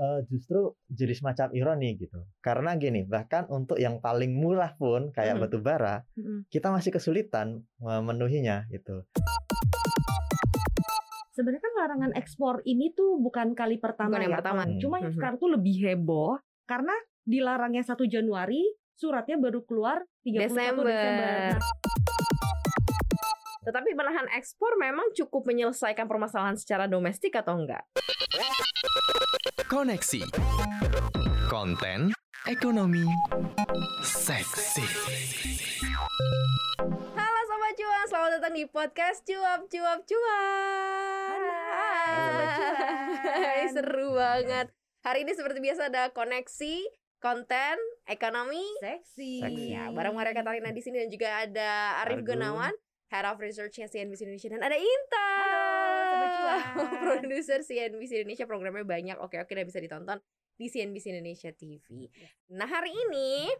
uh, justru jadi semacam ironi gitu. Karena gini, bahkan untuk yang paling murah pun kayak hmm. batu bara, hmm. kita masih kesulitan memenuhinya gitu. Sebenarnya kan larangan ekspor ini tuh bukan kali pertama bukan yang ya, pertama. Cuma hmm. sekarang tuh lebih heboh karena dilarangnya 1 Januari, suratnya baru keluar 31 Desember. Desember. Tetapi menahan ekspor memang cukup menyelesaikan permasalahan secara domestik atau enggak? Koneksi Konten Ekonomi Seksi. Halo Sobat Cuan, selamat datang di podcast Cuap Cuap Cuan. Hai, seru banget. Hari ini seperti biasa ada koneksi konten ekonomi seksi. seksi. Ya, bareng Maria Katarina di sini dan juga ada Arif Gunawan Head of Research CNBC Indonesia. Dan ada Inta. Produser CNBC Indonesia programnya banyak. Oke oke udah bisa ditonton di CNBC Indonesia TV. Nah hari ini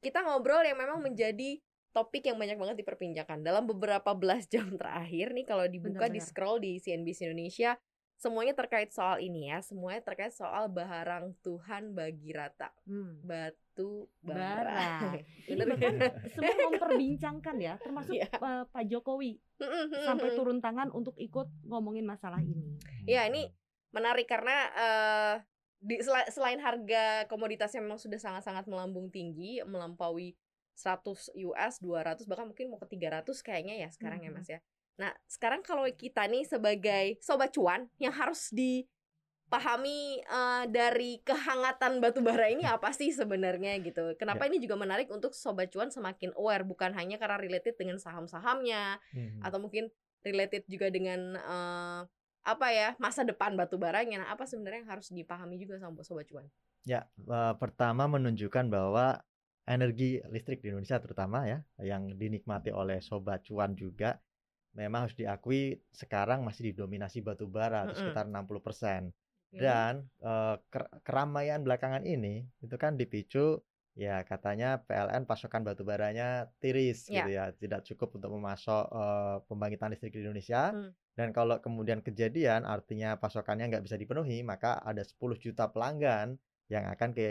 kita ngobrol yang memang menjadi topik yang banyak banget diperbincangkan dalam beberapa belas jam terakhir nih kalau dibuka di scroll di CNBC Indonesia semuanya terkait soal ini ya semuanya terkait soal baharang Tuhan bagi rata hmm. batu bara, bara. ini bahkan semua memperbincangkan ya termasuk yeah. Iya. uh, Pak Jokowi sampai turun tangan untuk ikut ngomongin masalah ini ya ini menarik karena uh, di sel selain harga komoditasnya memang sudah sangat-sangat melambung tinggi melampaui 100 US 200 bahkan mungkin mau ke 300 kayaknya ya sekarang hmm. ya Mas ya Nah, sekarang kalau kita nih sebagai sobat cuan yang harus dipahami uh, dari kehangatan batu bara ini apa sih sebenarnya gitu. Kenapa ya. ini juga menarik untuk sobat cuan semakin aware bukan hanya karena related dengan saham-sahamnya hmm. atau mungkin related juga dengan uh, apa ya masa depan batu baranya. Nah, apa sebenarnya yang harus dipahami juga sama sobat cuan? Ya, uh, pertama menunjukkan bahwa energi listrik di Indonesia terutama ya yang dinikmati oleh sobat cuan juga memang harus diakui sekarang masih didominasi batu bara mm -hmm. sekitar 60 persen. Dan uh, keramaian belakangan ini itu kan dipicu ya katanya PLN pasokan batu baranya tiris yeah. gitu ya, tidak cukup untuk memasok uh, pembangkitan listrik di Indonesia. Mm. Dan kalau kemudian kejadian artinya pasokannya nggak bisa dipenuhi, maka ada 10 juta pelanggan yang akan ke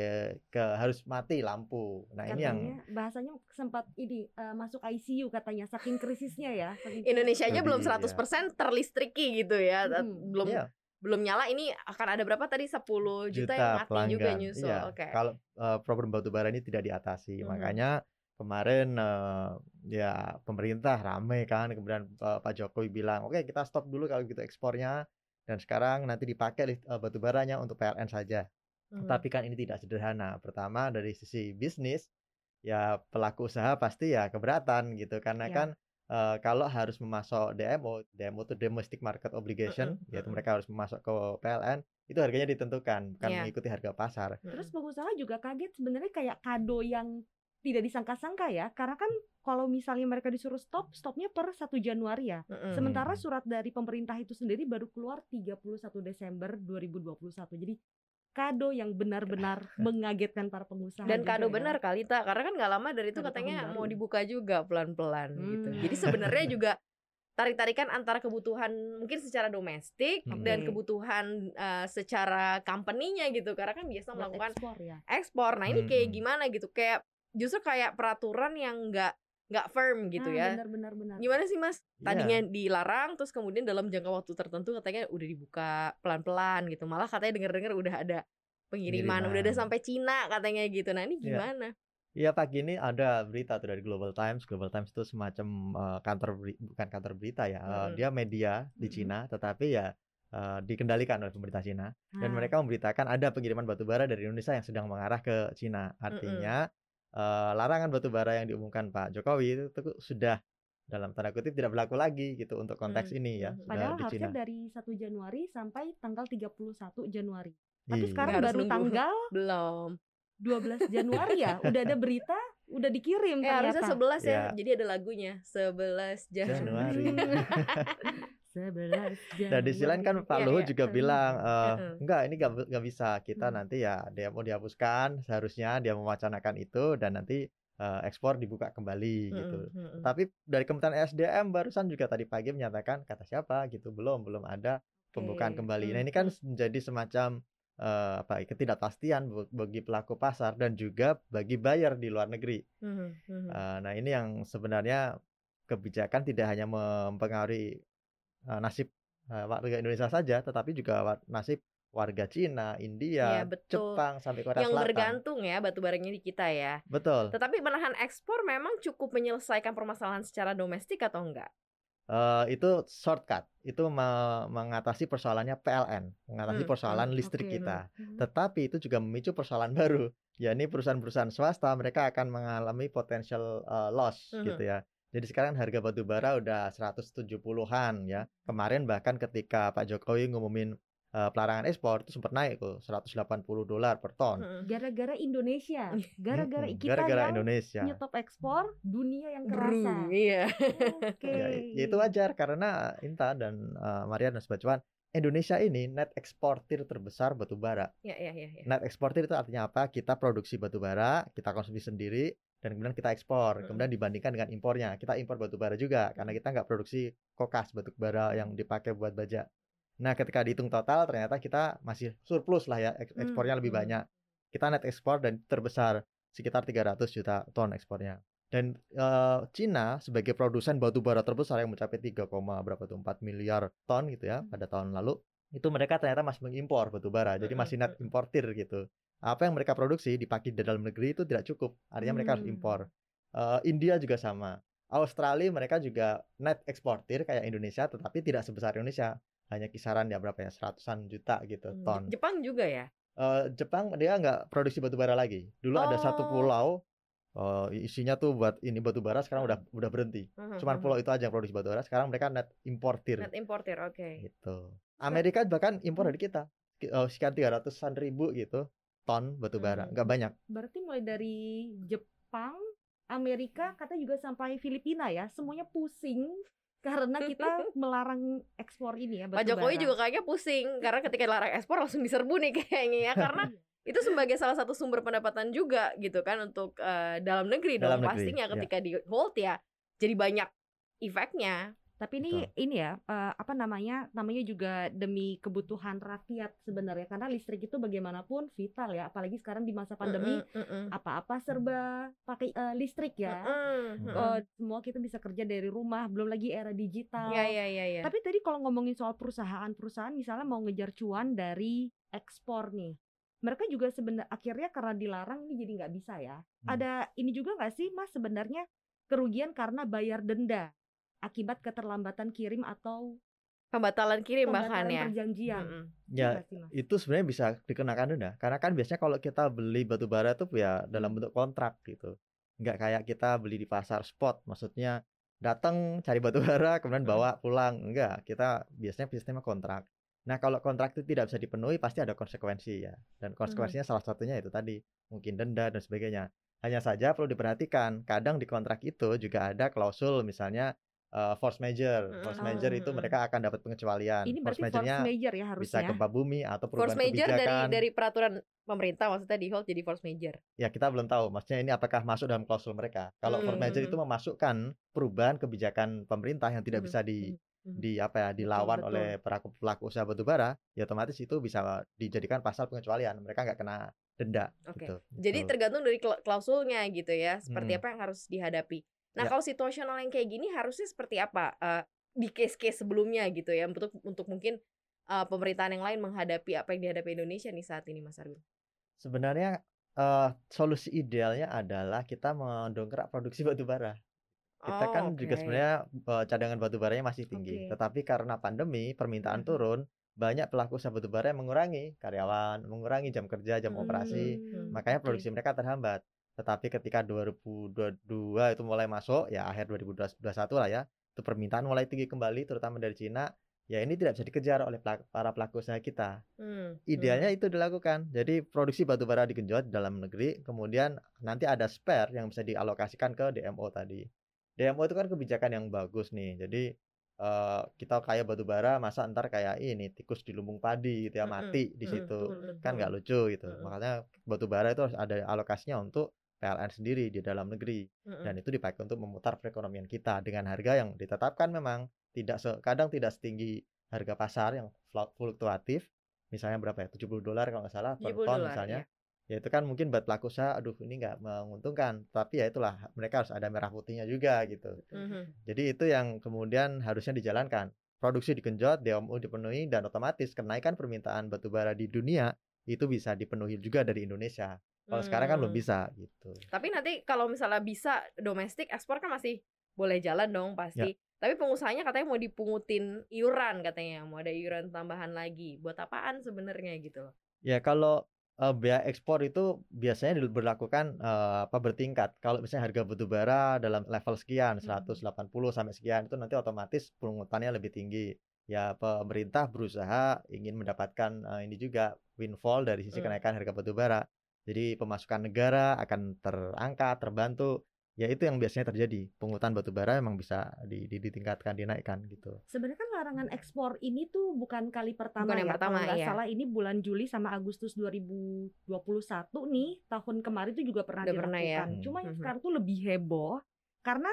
ke harus mati lampu. Nah, katanya, ini yang bahasanya sempat ini uh, masuk ICU katanya saking krisisnya ya. Saking Indonesia aja belum 100% ya. terlistriki gitu ya. Hmm. Belum iya. belum nyala ini akan ada berapa tadi 10 juta, juta yang mati pelanggan. juga nyusul. Iya. Oke. Okay. Kalau uh, problem batu bara ini tidak diatasi, hmm. makanya kemarin uh, ya pemerintah ramai kan kemudian uh, Pak Jokowi bilang, "Oke, okay, kita stop dulu kalau gitu ekspornya." Dan sekarang nanti dipakai uh, batu baranya untuk PLN saja. Hmm. Tapi kan ini tidak sederhana. Pertama dari sisi bisnis, ya pelaku usaha pasti ya keberatan gitu karena ya. kan uh, kalau harus memasok DMO, DMO itu domestic market obligation, uh, yaitu mereka harus memasok ke PLN, itu harganya ditentukan bukan yeah. mengikuti harga pasar. Terus pengusaha juga kaget sebenarnya kayak kado yang tidak disangka-sangka ya, karena kan kalau misalnya mereka disuruh stop, stopnya per 1 Januari ya. Mm -hmm. Sementara surat dari pemerintah itu sendiri baru keluar 31 Desember 2021. Jadi kado yang benar-benar mengagetkan para pengusaha. Dan kado ya. benar kali tak, karena kan nggak lama dari itu katanya mau dibuka juga pelan-pelan gitu. hmm. gitu. Jadi sebenarnya juga tarik-tarikan antara kebutuhan mungkin secara domestik hmm. dan kebutuhan uh, secara company-nya gitu. Karena kan biasa melakukan ekspor ya. Ekspor. Nah, ini kayak hmm. gimana gitu? Kayak justru kayak peraturan yang nggak nggak firm gitu ah, ya. Benar benar benar. Gimana sih Mas? Iya. Tadinya yeah. dilarang terus kemudian dalam jangka waktu tertentu katanya udah dibuka pelan-pelan gitu. Malah katanya dengar-dengar udah ada pengiriman, Pengiriman. udah ada sampai Cina katanya gitu. Nah, ini iya. gimana? Iya pagi ini ada berita tuh dari Global Times. Global Times itu semacam uh, kantor bukan kantor berita ya. Hmm. Uh, dia media di Cina, tetapi ya uh, dikendalikan oleh pemerintah Cina. Hmm. Dan mereka memberitakan ada pengiriman batu bara dari Indonesia yang sedang mengarah ke Cina. Artinya hmm uh, larangan batu bara yang diumumkan Pak Jokowi itu, itu sudah dalam tanda kutip tidak berlaku lagi gitu untuk konteks hmm. ini ya. Padahal di harusnya Cina. dari 1 Januari sampai tanggal 31 Januari. Tapi iya. sekarang baru tanggal belum 12 Januari ya, udah ada berita, udah dikirim eh, ternyata. harusnya 11 ya. ya. Jadi ada lagunya 11 Januari. Januari. Sebelas Dan di sisi lain kan Pak iya, Luhut iya. juga bilang uh, enggak ini enggak bisa kita hmm. nanti ya dia mau dihapuskan seharusnya dia mewacanakan itu dan nanti uh, ekspor dibuka kembali hmm. gitu. Hmm. Tapi dari Kementerian SDM barusan juga tadi pagi menyatakan kata siapa gitu belum belum ada pembukaan okay. kembali. Nah ini kan menjadi semacam uh, apa ketidakpastian bagi pelaku pasar dan juga bagi buyer di luar negeri. Mm -hmm. uh, nah ini yang sebenarnya kebijakan tidak hanya mempengaruhi uh, nasib uh, warga Indonesia saja, tetapi juga nasib warga Cina, India, ya, betul. Jepang sampai Korea yang Selatan. bergantung ya batu baranya di kita ya. Betul. Tetapi menahan ekspor memang cukup menyelesaikan permasalahan secara domestik atau enggak? Uh, itu shortcut, itu me mengatasi persoalannya PLN, mengatasi hmm, persoalan hmm, listrik okay, kita. Hmm. Tetapi itu juga memicu persoalan baru, yakni perusahaan-perusahaan swasta mereka akan mengalami potensial uh, loss hmm. gitu ya. Jadi sekarang harga batu bara udah 170-an ya. Kemarin bahkan ketika Pak Jokowi ngumumin uh, pelarangan ekspor itu sempat naik tuh 180 dolar per ton. Gara-gara Indonesia, gara-gara kita gara-gara yang Indonesia. nyetop ekspor, dunia yang kerasa. Brum, iya. Oke. Okay. Ya, itu wajar karena Inta dan uh, Maria dan Sobat Cuan Indonesia ini net eksportir terbesar batu bara. Ya, ya, ya, ya. Net eksportir itu artinya apa? Kita produksi batu bara, kita konsumsi sendiri, dan kemudian kita ekspor. Hmm. Kemudian dibandingkan dengan impornya, kita impor batu bara juga karena kita nggak produksi kokas batu bara yang dipakai buat baja. Nah, ketika dihitung total ternyata kita masih surplus lah ya, ekspornya lebih banyak. Kita net ekspor dan terbesar sekitar 300 juta ton ekspornya. Dan uh, Cina sebagai produsen batu bara terbesar yang mencapai 3, berapa tuh 4 miliar ton gitu ya pada tahun lalu, itu mereka ternyata masih mengimpor batu bara. Jadi masih net importir gitu. Apa yang mereka produksi dipakai di dalam negeri itu tidak cukup. Artinya mereka harus impor. Uh, India juga sama. Australia mereka juga net eksportir kayak Indonesia tetapi tidak sebesar Indonesia hanya kisaran ya berapa ya seratusan juta gitu hmm, ton. Jepang juga ya? Uh, Jepang dia nggak produksi batu bara lagi. Dulu oh. ada satu oh. pulau uh, isinya tuh buat ini batu bara sekarang udah udah berhenti. Uh-huh. Cuman pulau itu aja yang produksi batu bara. Sekarang mereka net importir. Net importir, oke. Okay. Gitu. Amerika bahkan impor dari kita. Uh, sekian tiga ratusan ribu gitu ton batu bara. Nggak banyak. Berarti mulai dari Jepang, Amerika, kata juga sampai Filipina ya, semuanya pusing karena kita melarang ekspor ini ya Pak Jokowi juga kayaknya pusing karena ketika larang ekspor langsung diserbu nih kayaknya ya karena iya. itu sebagai salah satu sumber pendapatan juga gitu kan untuk uh, dalam negeri dalam dong negeri, pastinya iya. ketika ya. di hold ya jadi banyak efeknya tapi ini Betul. ini ya uh, apa namanya namanya juga demi kebutuhan rakyat sebenarnya karena listrik itu bagaimanapun vital ya apalagi sekarang di masa pandemi apa-apa serba pakai uh, listrik ya. -mm, uh, semua kita bisa kerja dari rumah belum lagi era digital. Ya, ya, ya, ya. Tapi tadi kalau ngomongin soal perusahaan-perusahaan misalnya mau ngejar cuan dari ekspor nih mereka juga sebenarnya akhirnya karena dilarang ini jadi nggak bisa ya. Hmm. Ada ini juga nggak sih mas sebenarnya kerugian karena bayar denda akibat keterlambatan kirim atau pembatalan kirim bahkan ya perjanjian. Mm-hmm. Ya, itu sebenarnya bisa dikenakan denda karena kan biasanya kalau kita beli batu bara itu ya dalam bentuk kontrak gitu. Nggak kayak kita beli di pasar spot, maksudnya datang cari batu bara kemudian bawa pulang. Enggak, kita biasanya sistemnya kontrak. Nah, kalau kontrak itu tidak bisa dipenuhi pasti ada konsekuensi ya. Dan konsekuensinya hmm. salah satunya itu tadi, mungkin denda dan sebagainya. Hanya saja perlu diperhatikan, kadang di kontrak itu juga ada klausul misalnya uh, force major. Force major itu mereka akan dapat pengecualian. Ini force majornya force major ya harusnya. Bisa gempa bumi atau perubahan force major kebijakan. dari dari peraturan pemerintah maksudnya di hold jadi force major. Ya, kita belum tahu maksudnya ini apakah masuk dalam klausul mereka. Kalau hmm. force major itu memasukkan perubahan kebijakan pemerintah yang tidak hmm. bisa di hmm. di apa ya dilawan betul, oleh pelaku pelaku usaha batubara, ya otomatis itu bisa dijadikan pasal pengecualian. Mereka nggak kena denda. Oke. Okay. Gitu, Jadi gitu. tergantung dari klausulnya gitu ya, seperti hmm. apa yang harus dihadapi. Nah, ya. kalau situasional yang kayak gini harusnya seperti apa uh, di case-case sebelumnya gitu ya untuk untuk mungkin uh, pemerintahan yang lain menghadapi apa yang dihadapi Indonesia nih saat ini Mas Arwin? Sebenarnya uh, solusi idealnya adalah kita mendongkrak produksi batu bara. Kita oh, kan okay. juga sebenarnya uh, cadangan batu baranya masih tinggi, okay. tetapi karena pandemi permintaan hmm. turun, banyak pelaku usaha batu bara yang mengurangi karyawan, mengurangi jam kerja, jam hmm. operasi, makanya produksi okay. mereka terhambat. Tetapi ketika 2022 itu mulai masuk, ya akhir 2021 lah ya, itu permintaan mulai tinggi kembali, terutama dari Cina. Ya ini tidak bisa dikejar oleh para pelaku usaha kita. Hmm, Idealnya hmm. itu dilakukan. Jadi produksi batu bara digenjot dalam negeri, kemudian nanti ada spare yang bisa dialokasikan ke DMO tadi. DMO itu kan kebijakan yang bagus nih. Jadi uh, kita kaya batu bara, masa ntar kayak ini tikus di lumbung padi gitu ya mati di situ, kan nggak lucu gitu. Makanya batu bara itu harus ada alokasinya untuk PLN sendiri di dalam negeri mm-hmm. dan itu dipakai untuk memutar perekonomian kita dengan harga yang ditetapkan memang tidak kadang tidak setinggi harga pasar yang fluktuatif. Misalnya berapa ya 70 dolar kalau nggak salah per 70 ton misalnya. iya. ya itu kan mungkin buat pelaku usaha aduh ini nggak menguntungkan. Tapi ya itulah mereka harus ada merah putihnya juga gitu. Mhm. jadi itu yang kemudian harusnya dijalankan. Produksi digenjot DMO dipenuhi dan otomatis kenaikan permintaan batubara di dunia itu bisa dipenuhi juga dari Indonesia kalau sekarang kan belum Hmm. bisa gitu Tapi nanti kalau misalnya bisa domestik ekspor kan masih boleh jalan dong Ya. pasti. Tapi pengusahanya katanya mau dipungutin iuran katanya, mau ada iuran tambahan lagi. Buat apaan sebenarnya gitu loh. Ya kalau eh, biaya ekspor itu biasanya diberlakukan eh, apa bertingkat. Kalau misalnya harga batu bara dalam level sekian, Hmm. 180 sampai sekian itu nanti otomatis pungutannya lebih tinggi. Ya pemerintah berusaha ingin mendapatkan eh, ini juga windfall dari sisi Hmm. kenaikan harga batu bara. Jadi pemasukan negara akan terangkat, terbantu. Ya itu yang biasanya terjadi. Pungutan batu bara memang bisa di- di- ditingkatkan, dinaikkan gitu. Sebenarnya kan larangan ekspor ini tuh bukan kali pertama Bukan yang ya. pertama, Kalau nggak iya. salah ini bulan Juli sama Agustus 2021 nih, tahun kemarin itu juga pernah Udah pernah ya. dilakukan. Cuma yang Mhm. sekarang tuh lebih heboh karena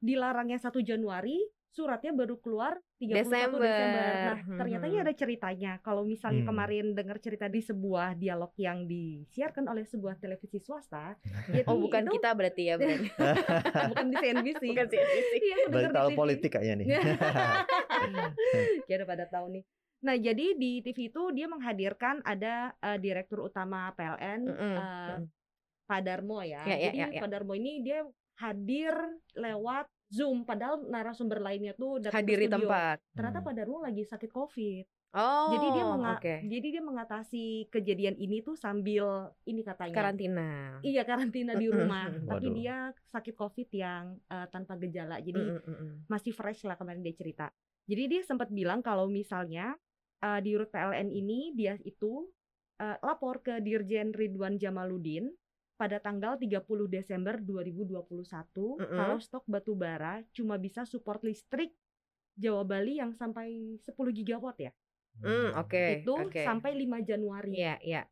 dilarangnya 1 Januari, suratnya baru keluar 31 Desember. Desember. Nah, ternyata ini Mhm. ada ceritanya. Kalau misalnya Hmm. kemarin dengar cerita di sebuah dialog yang disiarkan oleh sebuah televisi swasta, jadi Oh, bukan itu kita berarti ya, berarti. bukan di CNBC. bukan CNBC. Iya, Berarti tahu politik kayaknya nih. ya udah pada tahu nih. Nah, jadi di TV itu dia menghadirkan ada eh, direktur utama PLN Mm-mm, eh, mm-mm. Pak Darmo ya. Ya, ya, jadi ya, ya. Pak Darmo ini dia hadir lewat Zoom padahal narasumber lainnya tuh datang ke Hadir di tempat. Ternyata Hmm. Pak Darmo lagi sakit Covid. Oh, jadi dia menga- oke. jadi dia mengatasi kejadian ini tuh sambil ini katanya. Karantina. Iya, karantina di rumah. Tapi Waduh. dia sakit Covid yang eh, tanpa gejala. Jadi Mm-mm, mm-mm. masih fresh lah kemarin dia cerita. Jadi dia sempat bilang kalau misalnya uh, di Rut PLN ini dia itu uh, lapor ke Dirjen Ridwan Jamaluddin pada tanggal 30 Desember 2021 Mm-mm. kalau stok batu bara cuma bisa support listrik Jawa Bali yang sampai 10 gigawatt ya. Hmm, oke. itu oke. sampai 5 Januari. Iya, iya.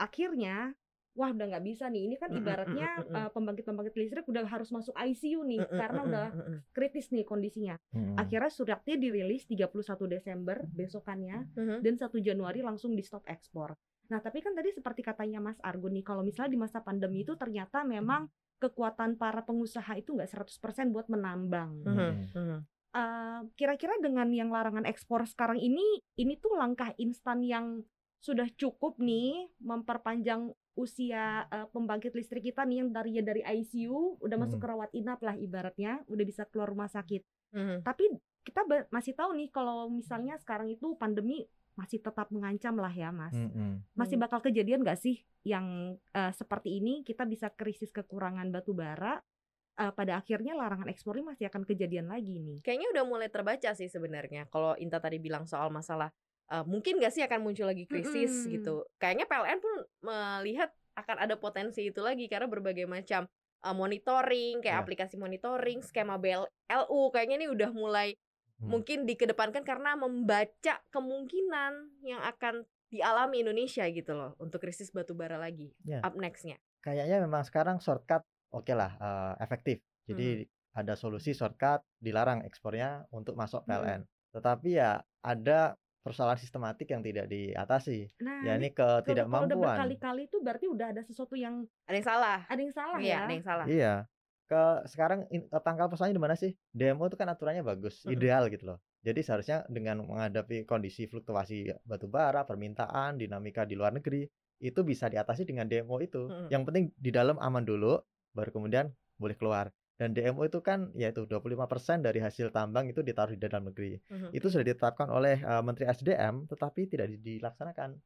Akhirnya wah udah nggak bisa nih. Ini kan ibaratnya mm-mm, mm-mm. uh, pembangkit-pembangkit listrik udah harus masuk ICU nih karena udah kritis nih kondisinya. Hmm. Akhirnya suratnya dirilis 31 Desember besokannya Mhm. dan 1 Januari langsung di stop ekspor. Nah, tapi kan tadi seperti katanya Mas Argun nih, kalau misalnya di masa pandemi itu ternyata memang kekuatan para pengusaha itu nggak 100% buat menambang. Hmm. Eh, kira-kira dengan yang larangan ekspor sekarang ini, ini tuh langkah instan yang sudah cukup nih memperpanjang usia eh, pembangkit listrik kita nih yang dari ya dari ICU udah masuk Hmm. ke rawat inap lah ibaratnya, udah bisa keluar rumah sakit Mhm. tapi kita ba- masih tahu nih kalau misalnya sekarang itu pandemi masih tetap mengancam lah ya mas Hmm, masih Hmm. bakal kejadian gak sih yang eh, seperti ini kita bisa krisis kekurangan batu bara eh, pada akhirnya larangan ekspor ini masih akan kejadian lagi nih Kayaknya udah mulai terbaca sih sebenarnya. Kalau Inta tadi bilang soal masalah eh, mungkin gak sih akan muncul lagi krisis Mm-mm. gitu. Kayaknya PLN pun melihat akan ada potensi itu lagi karena berbagai macam eh, monitoring, kayak Ya. aplikasi monitoring, skema BLU kayaknya ini udah mulai Hmm. mungkin dikedepankan karena membaca kemungkinan yang akan dialami Indonesia gitu loh untuk krisis batu bara lagi. Ya. Up nextnya. kayaknya memang sekarang shortcut oke lah eh, efektif. Jadi Hmm. ada solusi shortcut dilarang ekspornya untuk masuk Hmm. PLN. Tetapi ya ada persoalan sistematik yang tidak diatasi. nah Ya ini ini kalau- udah ketidakmampuan. berkali-kali itu berarti udah ada sesuatu yang Ada yang salah. ada yang salah Iya, ya ada yang salah. Iya. Ke sekarang in- pangkal persoalannya di mana sih? Demo itu kan aturannya bagus, ideal gitu loh. Jadi seharusnya dengan menghadapi kondisi fluktuasi batu bara, permintaan, dinamika di luar negeri, itu bisa diatasi dengan demo itu. Mm-mm. Yang penting di dalam aman dulu, baru kemudian boleh keluar. Dan demo itu kan yaitu 25% dari hasil tambang itu ditaruh di dalam negeri. Mhm. Itu sudah ditetapkan oleh eh, Menteri SDM tetapi tidak di- dilaksanakan.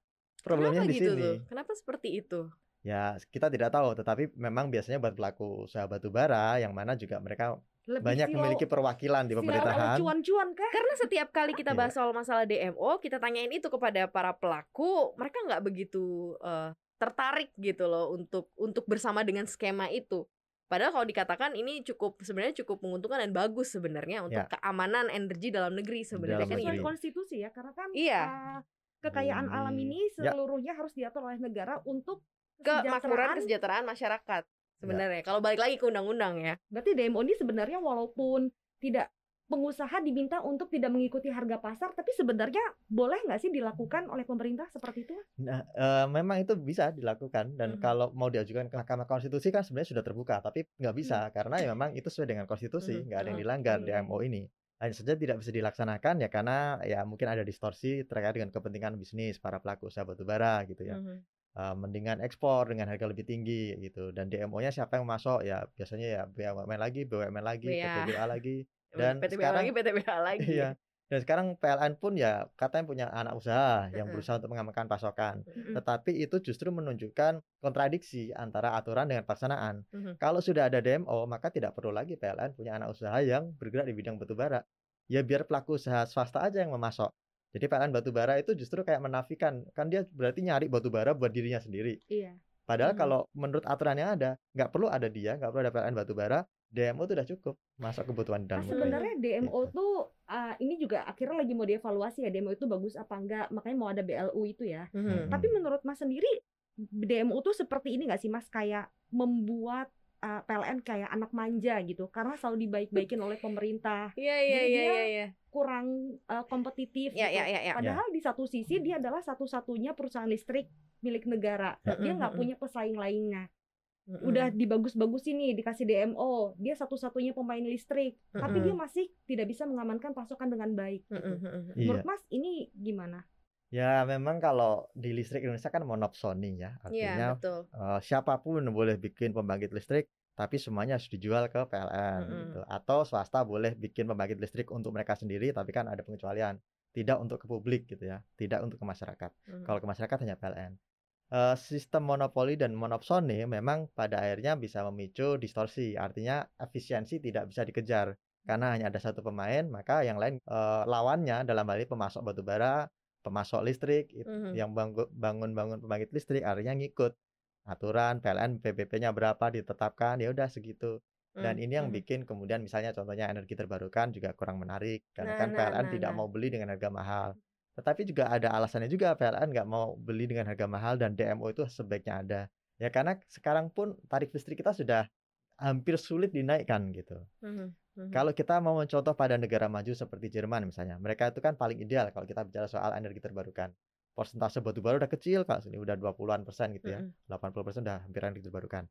Problemnya Kenapa di gitu sini. tuh? Kenapa seperti itu? Ya, kita tidak tahu, tetapi memang biasanya buat pelaku usaha batu bara yang mana juga mereka Lebih banyak silau- memiliki perwakilan di pemerintahan. cuan-cuan kah Karena setiap kali kita Iya. bahas soal masalah DMO, kita tanyain itu kepada para pelaku, mereka nggak begitu eh, tertarik gitu loh untuk untuk bersama dengan skema itu. Padahal kalau dikatakan ini cukup sebenarnya cukup menguntungkan dan bagus sebenarnya untuk Ya. keamanan energi dalam negeri sebenarnya Dalam kan sesuai negeri. ini. konstitusi ya karena kan Iya. uh, kekayaan alam Bumi. ini Ya. seluruhnya harus diatur oleh negara untuk Kemakmuran kesejahteraan. kesejahteraan masyarakat sebenarnya. Kalau balik lagi ke undang-undang ya. Berarti demo ini sebenarnya walaupun tidak pengusaha diminta untuk tidak mengikuti harga pasar, tapi sebenarnya boleh nggak sih dilakukan oleh pemerintah seperti itu? Nah, uh, memang itu bisa dilakukan dan Mhm. kalau mau diajukan ke Mahkamah Konstitusi kan sebenarnya sudah terbuka, tapi nggak bisa karena ya memang itu sesuai dengan konstitusi, nggak ada yang dilanggar Iya. DMO ini. Hanya saja tidak bisa dilaksanakan ya karena ya mungkin ada distorsi terkait dengan kepentingan bisnis para pelaku usaha batubara gitu ya. Mhm. Uh, mendingan ekspor dengan harga lebih tinggi gitu dan DMO-nya siapa yang masuk ya biasanya ya BUMN lagi, BUMN lagi, Iya. PTBA lagi. Dan PTBA sekarang lagi, PTBA lagi. iya. Dan sekarang PLN pun ya katanya punya anak usaha yang berusaha untuk mengamankan pasokan. Tetapi itu justru menunjukkan kontradiksi antara aturan dengan pelaksanaan. Kalau sudah ada DMO, maka tidak perlu lagi PLN punya anak usaha yang bergerak di bidang batubara. Ya biar pelaku usaha swasta aja yang memasok. Jadi PLN batubara itu justru kayak menafikan, kan dia berarti nyari batubara buat dirinya sendiri. Iya. Padahal Mhm. kalau menurut aturan yang ada, nggak perlu ada dia, nggak perlu ada PLN batubara, DMO itu udah cukup masuk kebutuhan Nah, dalam negeri. sebenarnya DMO Gitu. tuh uh, ini juga akhirnya lagi mau dievaluasi ya DMO itu bagus apa enggak, makanya mau ada BLU itu ya. Mhm. Tapi menurut Mas sendiri DMO tuh seperti ini nggak sih Mas kayak membuat uh, PLN kayak anak manja gitu karena selalu dibaik-baikin oleh pemerintah Iya iya Jadi iya dia iya iya. kurang uh, kompetitif Iya gitu. iya iya iya. Padahal di satu sisi dia adalah satu-satunya perusahaan listrik milik negara. Dia nggak punya pesaing lainnya. Udah dibagus-bagusin nih dikasih DMO, dia satu-satunya pemain listrik, tapi dia masih tidak bisa mengamankan pasokan dengan baik. Gitu. Iya. Menurut Mas ini gimana? Ya memang kalau di listrik Indonesia kan monopsoni ya, Iya artinya betul. eh, siapa pun boleh bikin pembangkit listrik, tapi semuanya harus dijual ke PLN Mm-mm. gitu. Atau swasta boleh bikin pembangkit listrik untuk mereka sendiri, tapi kan ada pengecualian, tidak untuk ke publik gitu ya, tidak untuk ke masyarakat. Mhm. Kalau ke masyarakat hanya PLN. Eh, sistem monopoli dan monopsoni memang pada akhirnya bisa memicu distorsi, artinya efisiensi tidak bisa dikejar karena hanya ada satu pemain, maka yang lain eh, lawannya dalam hal ini pemasok batubara, pemasok listrik Mhm. yang bangun-bangun pembangkit listrik artinya ngikut aturan PLN PBP-nya berapa ditetapkan ya udah segitu. Dan Mhm, ini yang mhm. bikin kemudian misalnya contohnya energi terbarukan juga kurang menarik karena Nah, kan nah, PLN nah, tidak nah. mau beli dengan harga mahal. Tetapi juga ada alasannya juga PLN nggak mau beli dengan harga mahal dan DMO itu sebaiknya ada. Ya karena sekarang pun tarif listrik kita sudah hampir sulit dinaikkan gitu. Mhm, mhm. Kalau kita mau mencontoh pada negara maju seperti Jerman misalnya, mereka itu kan paling ideal kalau kita bicara soal energi terbarukan. Persentase batu bara udah kecil, kalau sini udah 20-an persen gitu ya. Mhm. 80 persen udah hampir energi terbarukan.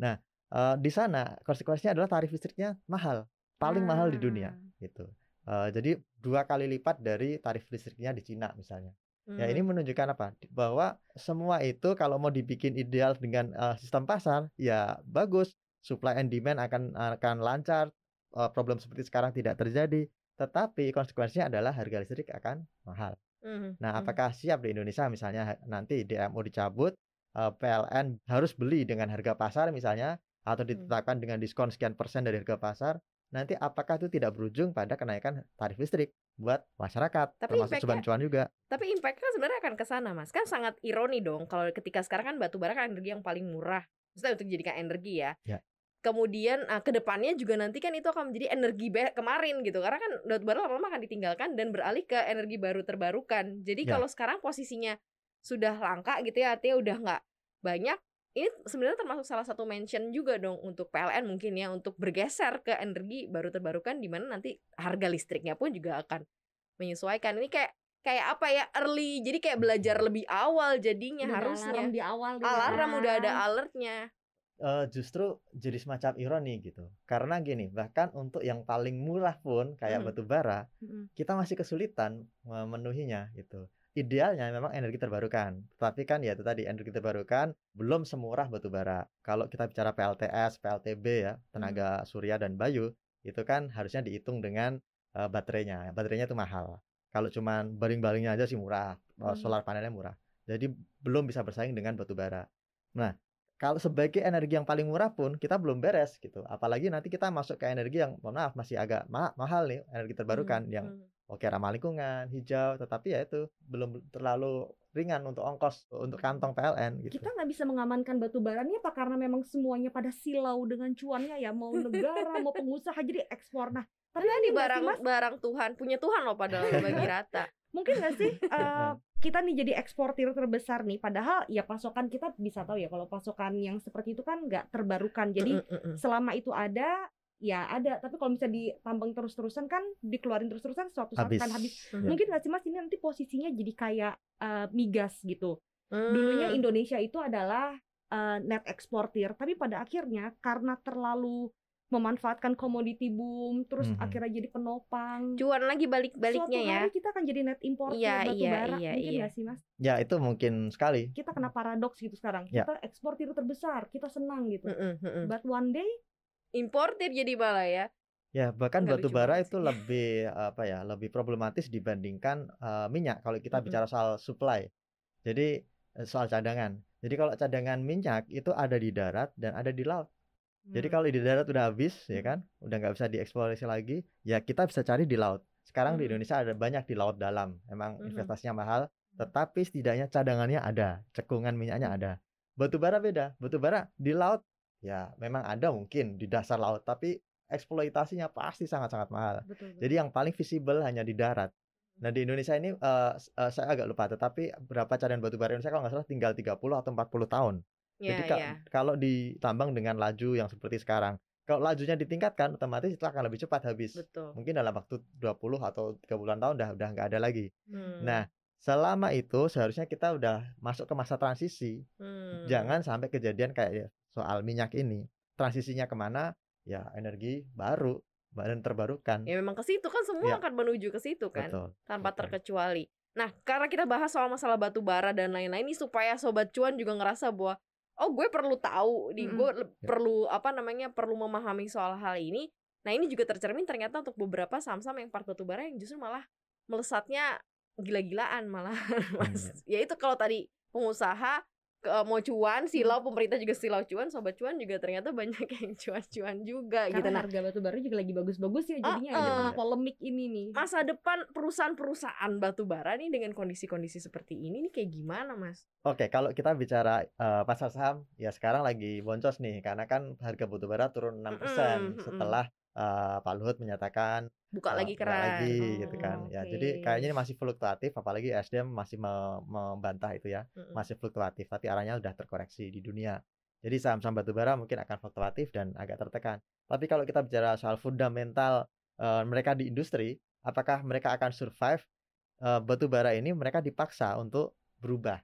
Nah, eh, di sana konsekuensinya adalah tarif listriknya mahal, paling mahal di dunia Ah. gitu. Eh, jadi dua kali lipat dari tarif listriknya di Cina misalnya. Ya ini Mhm. menunjukkan apa? Bahwa semua itu kalau mau dibikin ideal dengan eh, sistem pasar, ya bagus. Supply and demand akan akan lancar. eh, problem seperti sekarang tidak terjadi. Tetapi konsekuensinya adalah harga listrik akan mahal. Mhm, Nah, mhm. apakah siap di Indonesia misalnya nanti DMO dicabut, eh, PLN harus beli dengan harga pasar misalnya, atau Hmm. ditetapkan dengan diskon sekian persen dari harga pasar? Nanti apakah itu tidak berujung pada kenaikan tarif listrik buat masyarakat, Tapi termasuk impact-nya- cuan-cuan juga? Tapi impact kan sebenarnya akan ke sana, Mas. Kan sangat ironi dong kalau ketika sekarang kan batu bara kan energi yang paling murah. Maksudnya untuk dijadikan energi ya. Ya. Kemudian ah, ke depannya juga nanti kan itu akan menjadi energi kemarin gitu. Karena kan batu bara lama-lama akan ditinggalkan dan beralih ke energi baru terbarukan. Jadi Ya. kalau sekarang posisinya sudah langka gitu ya, artinya udah nggak banyak. Ini sebenarnya termasuk salah satu mention juga dong untuk PLN mungkin ya untuk bergeser ke energi baru terbarukan di mana nanti harga listriknya pun juga akan menyesuaikan. Ini kayak kayak apa ya early jadi kayak belajar lebih awal jadinya Udah harusnya alarm di awal nih alarm kan. udah ada alertnya Eh, justru jadi semacam ironi gitu. Karena gini, bahkan untuk yang paling murah pun kayak Hmm. batu bara, Mm-mm. kita masih kesulitan memenuhinya gitu. Idealnya memang energi terbarukan, tapi kan ya itu tadi energi terbarukan belum semurah batu bara. Kalau kita bicara PLTS, PLTB ya, tenaga surya dan bayu, itu kan harusnya dihitung dengan eh, baterainya. Baterainya itu mahal. Kalau cuman baling-balingnya aja sih murah, eh, Hmm. solar panelnya murah. Jadi belum bisa bersaing dengan batu bara. Nah, kalau sebagai energi yang paling murah pun kita belum beres gitu. Apalagi nanti kita masuk ke energi yang mohon maaf masih agak ma- mahal nih, energi terbarukan Hmm, yang hmm. oke ramah lingkungan, hijau, tetapi ya itu belum terlalu ringan untuk ongkos untuk kantong PLN gitu. Kita nggak bisa mengamankan batu bara ini apa karena memang semuanya pada silau dengan cuannya ya mau negara mau pengusaha jadi ekspor. Nah, tapi Padahal ini barang Mas? barang Tuhan punya Tuhan loh padahal bagi rata mungkin nggak sih eh, kita nih jadi eksportir terbesar nih padahal ya pasokan kita bisa tahu ya kalau pasokan yang seperti itu kan nggak terbarukan jadi Mm, mm, mm. selama itu ada ya ada tapi kalau misalnya ditambang terus-terusan kan dikeluarin terus-terusan suatu saat Habis. kan habis Mhm. mungkin nggak sih mas ini nanti posisinya jadi kayak eh, migas gitu dulunya Hmm. Indonesia itu adalah eh, net eksportir tapi pada akhirnya karena terlalu memanfaatkan komoditi boom terus Mhm. akhirnya jadi penopang cuan lagi balik suatu baliknya ya hari kita akan jadi net importer Iya, batu iya, bara iya, mungkin iya. nggak sih mas Ya itu mungkin sekali. kita kena paradoks gitu sekarang Ya. kita eksportir terbesar kita senang gitu Mm-mm, mm-mm. but one day importir jadi malah ya Ya bahkan Nggak batu bara itu sih. lebih apa ya lebih problematis dibandingkan eh, minyak kalau kita Mm-mm. bicara soal supply. Jadi eh, soal cadangan. Jadi kalau cadangan minyak itu ada di darat dan ada di laut. Jadi hmm, kalau di darat udah habis ya Hmm. kan, udah nggak bisa dieksplorasi lagi, ya kita bisa cari di laut. Sekarang di Hmm. Indonesia ada banyak di laut dalam. Emang Mhm. investasinya mahal, tetapi setidaknya cadangannya ada, cekungan minyaknya ada. Batu bara beda. Batu bara di laut ya memang ada mungkin di dasar laut, tapi eksploitasinya pasti sangat-sangat mahal. betul, betul. Jadi yang paling visible hanya di darat. Nah di Indonesia ini s- eh, saya agak lupa, tetapi berapa cadangan batu bara Indonesia kalau nggak salah tinggal 30 atau 40 tahun. Jadi ka- ya kalau ditambang dengan laju yang seperti sekarang, kalau lajunya ditingkatkan, otomatis itu akan lebih cepat habis. betul Mungkin dalam waktu 20 atau 3 bulan tahun udah udah nggak ada lagi. Hmm, Nah, selama itu seharusnya kita udah masuk ke masa transisi. hmm. Jangan sampai kejadian kayak ya, soal minyak ini. Transisinya ke mana? Ya energi baru, bahan terbarukan. ya memang ke situ kan semua Ya. akan menuju ke situ kan Betul. tanpa betul. terkecuali. Nah, karena kita bahas soal masalah batu bara dan lain-lain ini supaya sobat cuan juga ngerasa bahwa oh gue perlu tahu, di Mm-mm. gue Ya. perlu apa namanya perlu memahami soal hal ini. Nah, ini juga tercermin ternyata untuk beberapa saham-saham yang part batu bara yang justru malah melesatnya gila-gilaan malah Mas. Ya itu kalau tadi pengusaha mau cuan, silau pemerintah juga silau cuan, sobat cuan juga ternyata banyak yang cuan-cuan juga gitu. karena Nah, harga batu bara juga lagi bagus-bagus ya jadinya Uh-uh. ada tengah polemik ini nih masa depan perusahaan-perusahaan batu bara nih dengan kondisi-kondisi seperti ini nih kayak gimana, Mas? Oke, kalau kita bicara eh, pasar saham, ya sekarang lagi boncos nih, karena kan harga batu bara turun 6% Mm-mm, mm-mm. setelah eh, Pak Luhut menyatakan Buka eh, lagi keran. lagi Oh, gitu kan. Ya, jadi kayaknya ini masih fluktuatif, apalagi SDM masih me- membantah itu ya, Mm-mm. masih fluktuatif, tapi arahnya udah terkoreksi di dunia. Jadi saham-saham batu bara mungkin akan fluktuatif dan agak tertekan. Tapi kalau kita bicara soal fundamental eh, mereka di industri, apakah mereka akan survive? Eh, batu bara ini mereka dipaksa untuk berubah.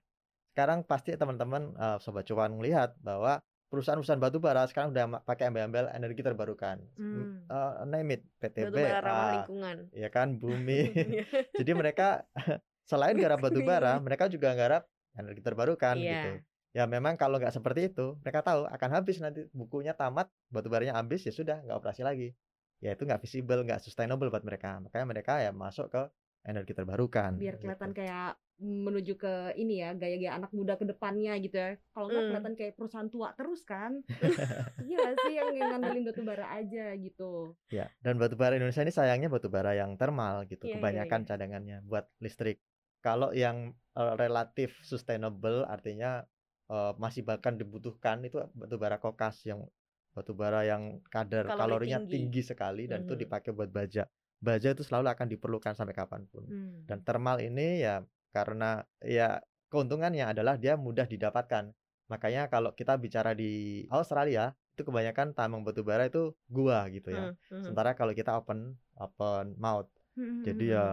Sekarang pasti teman-teman sobat cuan melihat bahwa perusahaan-perusahaan batu bara sekarang udah pakai embel-embel energi terbarukan. Hmm. Eh, name it, Batu bara PTBA, lingkungan. ya kan, bumi. Jadi mereka selain garap batu bara, mereka juga garap energi terbarukan Iya. gitu. Ya memang kalau nggak seperti itu, mereka tahu akan habis nanti bukunya tamat, batu baranya habis ya sudah nggak operasi lagi. Ya itu nggak visible, nggak sustainable buat mereka. Makanya mereka ya masuk ke energi terbarukan. biar gitu. kelihatan kayak menuju ke ini ya gaya-gaya anak muda ke depannya gitu ya kalau nggak Hmm. kelihatan kayak perusahaan tua terus kan iya sih yang ngandelin batu bara aja gitu Ya, dan batu bara Indonesia ini sayangnya batu bara yang thermal gitu, Iya, iya, kebanyakan iya. cadangannya buat listrik. Kalau yang eh, relatif sustainable artinya eh, masih bahkan dibutuhkan itu batu bara kokas yang batu bara yang kadar Kalori kalorinya tinggi. tinggi. sekali dan itu Mhm. dipakai buat baja. Baja itu selalu akan diperlukan sampai kapan pun. Hmm. Dan thermal ini ya karena ya keuntungannya adalah dia mudah didapatkan. Makanya kalau kita bicara di Australia itu kebanyakan tambang batu bara itu gua gitu ya. Hmm, hmm. Sementara kalau kita open open mouth, Hmm, jadi hmm, ya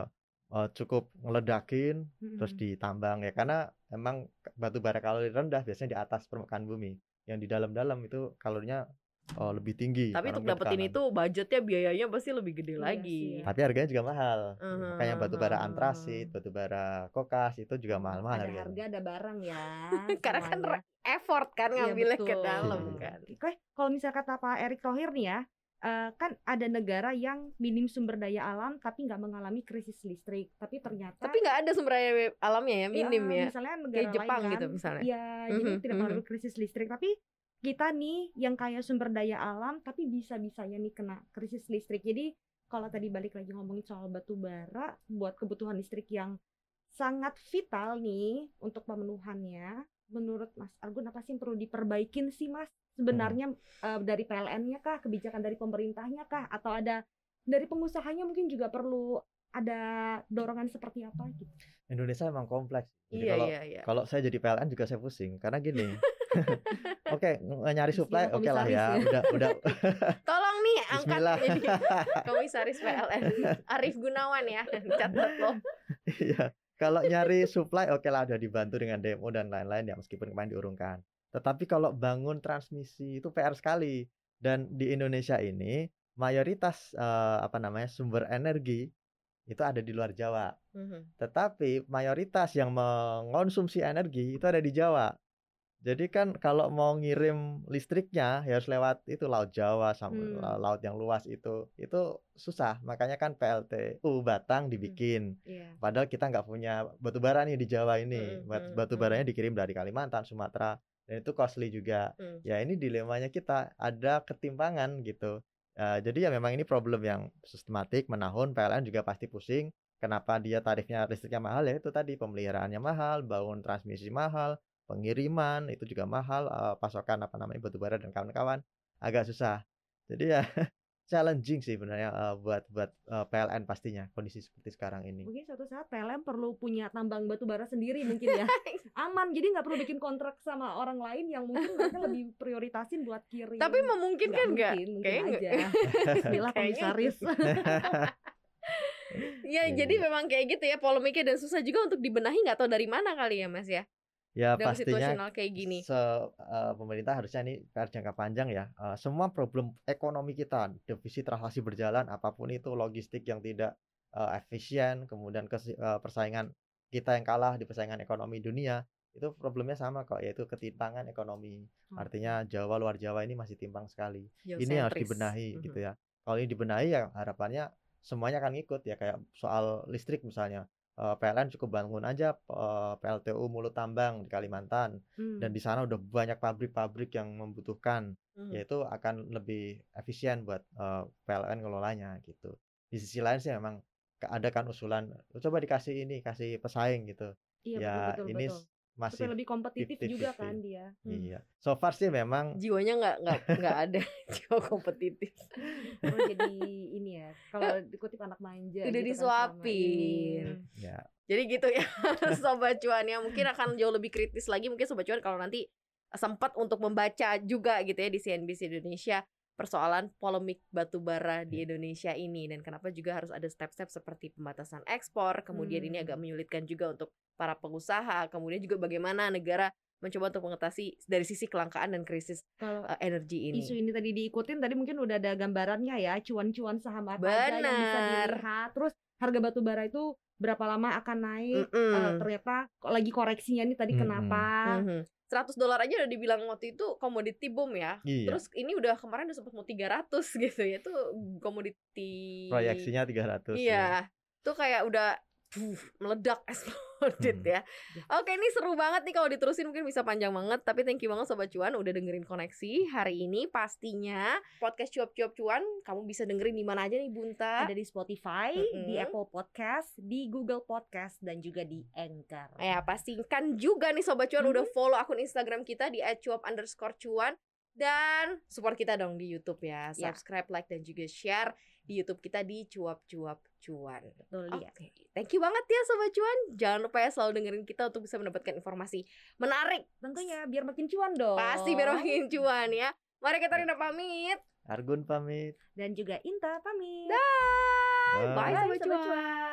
eh, cukup ngeledakin hmm, terus ditambang ya karena emang batu bara kalori rendah biasanya di atas permukaan bumi. Yang di dalam-dalam itu kalorinya eh, lebih tinggi. Tapi untuk dapetin tekanan. itu budgetnya biayanya pasti lebih gede Iya lagi. sih, ya. Tapi harganya juga mahal. Mhm, Makanya batu bara antrasit, batu bara kokas itu juga mahal-mahal ada harganya. harga ada barang ya Karena kan effort kan Iya, ngambilnya ke betul. dalam Iya. kan. Oke, kalau misal kata Pak Erick Thohir nih ya, eh, kan ada negara yang minim sumber daya alam tapi nggak mengalami krisis listrik. Tapi ternyata Tapi nggak ada sumber daya alamnya ya, minim ya. Misalnya negara Kayak Jepang lain gitu misalnya. Iya, jadi Mhm, tidak mhm. mengalami krisis listrik. Tapi kita nih yang kaya sumber daya alam tapi bisa-bisanya nih kena krisis listrik. Jadi kalau tadi balik lagi ngomongin soal batu bara buat kebutuhan listrik yang sangat vital nih untuk pemenuhannya. Menurut Mas Argun apa sih yang perlu diperbaikin sih Mas? Sebenarnya eh, dari PLN-nya kah, kebijakan dari pemerintahnya kah, atau ada dari pengusahanya mungkin juga perlu ada dorongan seperti apa gitu? Indonesia emang kompleks. Jadi Iya kalau iya iya. kalau saya jadi PLN juga saya pusing karena gini. Oke, nge- nyari supply oke lah ya. ya. Udah udah Tolong nih angkat jadi komisaris PLN Arif Gunawan ya. Catat loh. Iya. Kalau nyari supply oke lah udah dibantu dengan demo dan lain-lain ya meskipun kemarin diurungkan. Tetapi kalau bangun transmisi itu PR sekali. Dan di Indonesia ini mayoritas eh, apa namanya sumber energi itu ada di luar Jawa. Mhm. Tetapi mayoritas yang mengonsumsi energi itu ada di Jawa. Jadi kan kalau mau ngirim listriknya ya harus lewat itu laut Jawa sama Hmm. la- laut yang luas itu. Itu susah. Makanya kan PLTU Batang dibikin. Iya. Padahal kita nggak punya batu bara nih di Jawa ini. Mm, Bat- mm, Batu mm. baranya dikirim dari Kalimantan, Sumatera, dan itu costly juga. Mm. Ya ini dilemanya kita ada ketimpangan gitu. Eh, jadi ya memang ini problem yang sistematik menahun. PLN juga pasti pusing. Kenapa dia tarifnya listriknya mahal ya itu tadi pemeliharaannya mahal, bangun transmisi mahal, pengiriman itu juga mahal, eh, pasokan apa namanya batu bara dan kawan-kawan agak susah. Jadi ya challenging sih sebenarnya eh, buat buat eh, PLN pastinya kondisi seperti sekarang ini. Mungkin suatu saat PLN perlu punya tambang batu bara sendiri mungkin ya. Aman, jadi nggak perlu bikin kontrak sama orang lain yang mungkin mereka lebih prioritasin buat kirim. Tapi memungkinkan nggak? mungkin, mungkin Kayaknya aja. Bismillah komisaris. Ya, Iya, jadi iya. memang kayak gitu ya polemiknya dan susah juga untuk dibenahi nggak tahu dari mana kali ya Mas ya. Ya Dalam pastinya kayak gini. se eh, pemerintah harusnya ini PR jangka panjang ya. Eh, semua problem ekonomi kita, defisit transaksi berjalan, apa pun itu logistik yang tidak eh, efisien, kemudian kesi- eh, persaingan kita yang kalah di persaingan ekonomi dunia, itu problemnya sama kok, yaitu ketimpangan ekonomi. Artinya Jawa luar Jawa ini masih timpang sekali. Ini yang harus dibenahi Mhm. gitu ya. Kalau ini dibenahi ya harapannya semuanya akan ngikut ya kayak soal listrik misalnya. Eh, PLN cukup bangun aja eh, PLTU Mulut Tambang di Kalimantan Hmm. dan di sana udah banyak pabrik-pabrik yang membutuhkan Mhm. yaitu akan lebih efisien buat eh, PLN ngelolanya gitu. Di sisi lain sih memang ada kan usulan coba dikasih ini kasih pesaing gitu. Iya ya betul betul ini betul. Masih Supaya lebih kompetitif juga 50-50. kan dia. Hmm. iya. So far sih memang Jiwanya nggak nggak nggak ada jiwa kompetitif. Perlu jadi ini ya. Kalau dikutip anak manja Udah gitu kan disuapin. ini. ya Jadi gitu ya Sobat Cuan ya Mungkin akan jauh lebih kritis lagi Mungkin Sobat Cuan kalau nanti sempat untuk membaca juga gitu ya Di CNBC Indonesia Persoalan polemik batu bara di Indonesia ini Dan kenapa juga harus ada step-step seperti pembatasan ekspor Kemudian ini Hmm. agak menyulitkan juga untuk para pengusaha Kemudian juga bagaimana negara mencoba untuk mengatasi dari sisi kelangkaan dan krisis Kalau uh, energi ini isu ini tadi diikutin tadi mungkin udah ada gambarannya ya cuan-cuan saham apa aja yang bisa dilihat terus harga batu bara itu berapa lama akan naik Mm-mm. Eh, ternyata kok lagi koreksinya nih tadi Mm-mm. kenapa Mhm. 100 dolar aja udah dibilang waktu itu komoditi boom ya iya. Terus ini udah kemarin udah sempat mau 300 gitu ya. Itu komoditi Proyeksinya 300 ya. Iya. Tuh kayak udah meledak exploded Hmm. ya. Oke, ini seru banget nih kalau diterusin mungkin bisa panjang banget, tapi thank you banget sobat cuan udah dengerin koneksi hari ini pastinya podcast cuap-cuap cuan kamu bisa dengerin di mana aja nih Bunta. ada di Spotify Mm-mm. di Apple Podcast di Google Podcast dan juga di Anchor Ya pastikan juga nih Sobat Cuan udah follow akun Instagram kita di @cuap underscore cuan dan support kita dong di YouTube ya. Ya. Subscribe, like dan juga share di YouTube kita di cuap cuap cuan. betul Oke, ya thank you banget ya Sobat Cuan. Jangan lupa ya selalu dengerin kita untuk bisa mendapatkan informasi menarik. tentunya biar makin cuan dong Pasti biar makin cuan ya. Mari kita Rina pamit. Argun pamit. dan juga Inta pamit Dah. Bye. Bye, Bye, Sobat Sobat Cuan.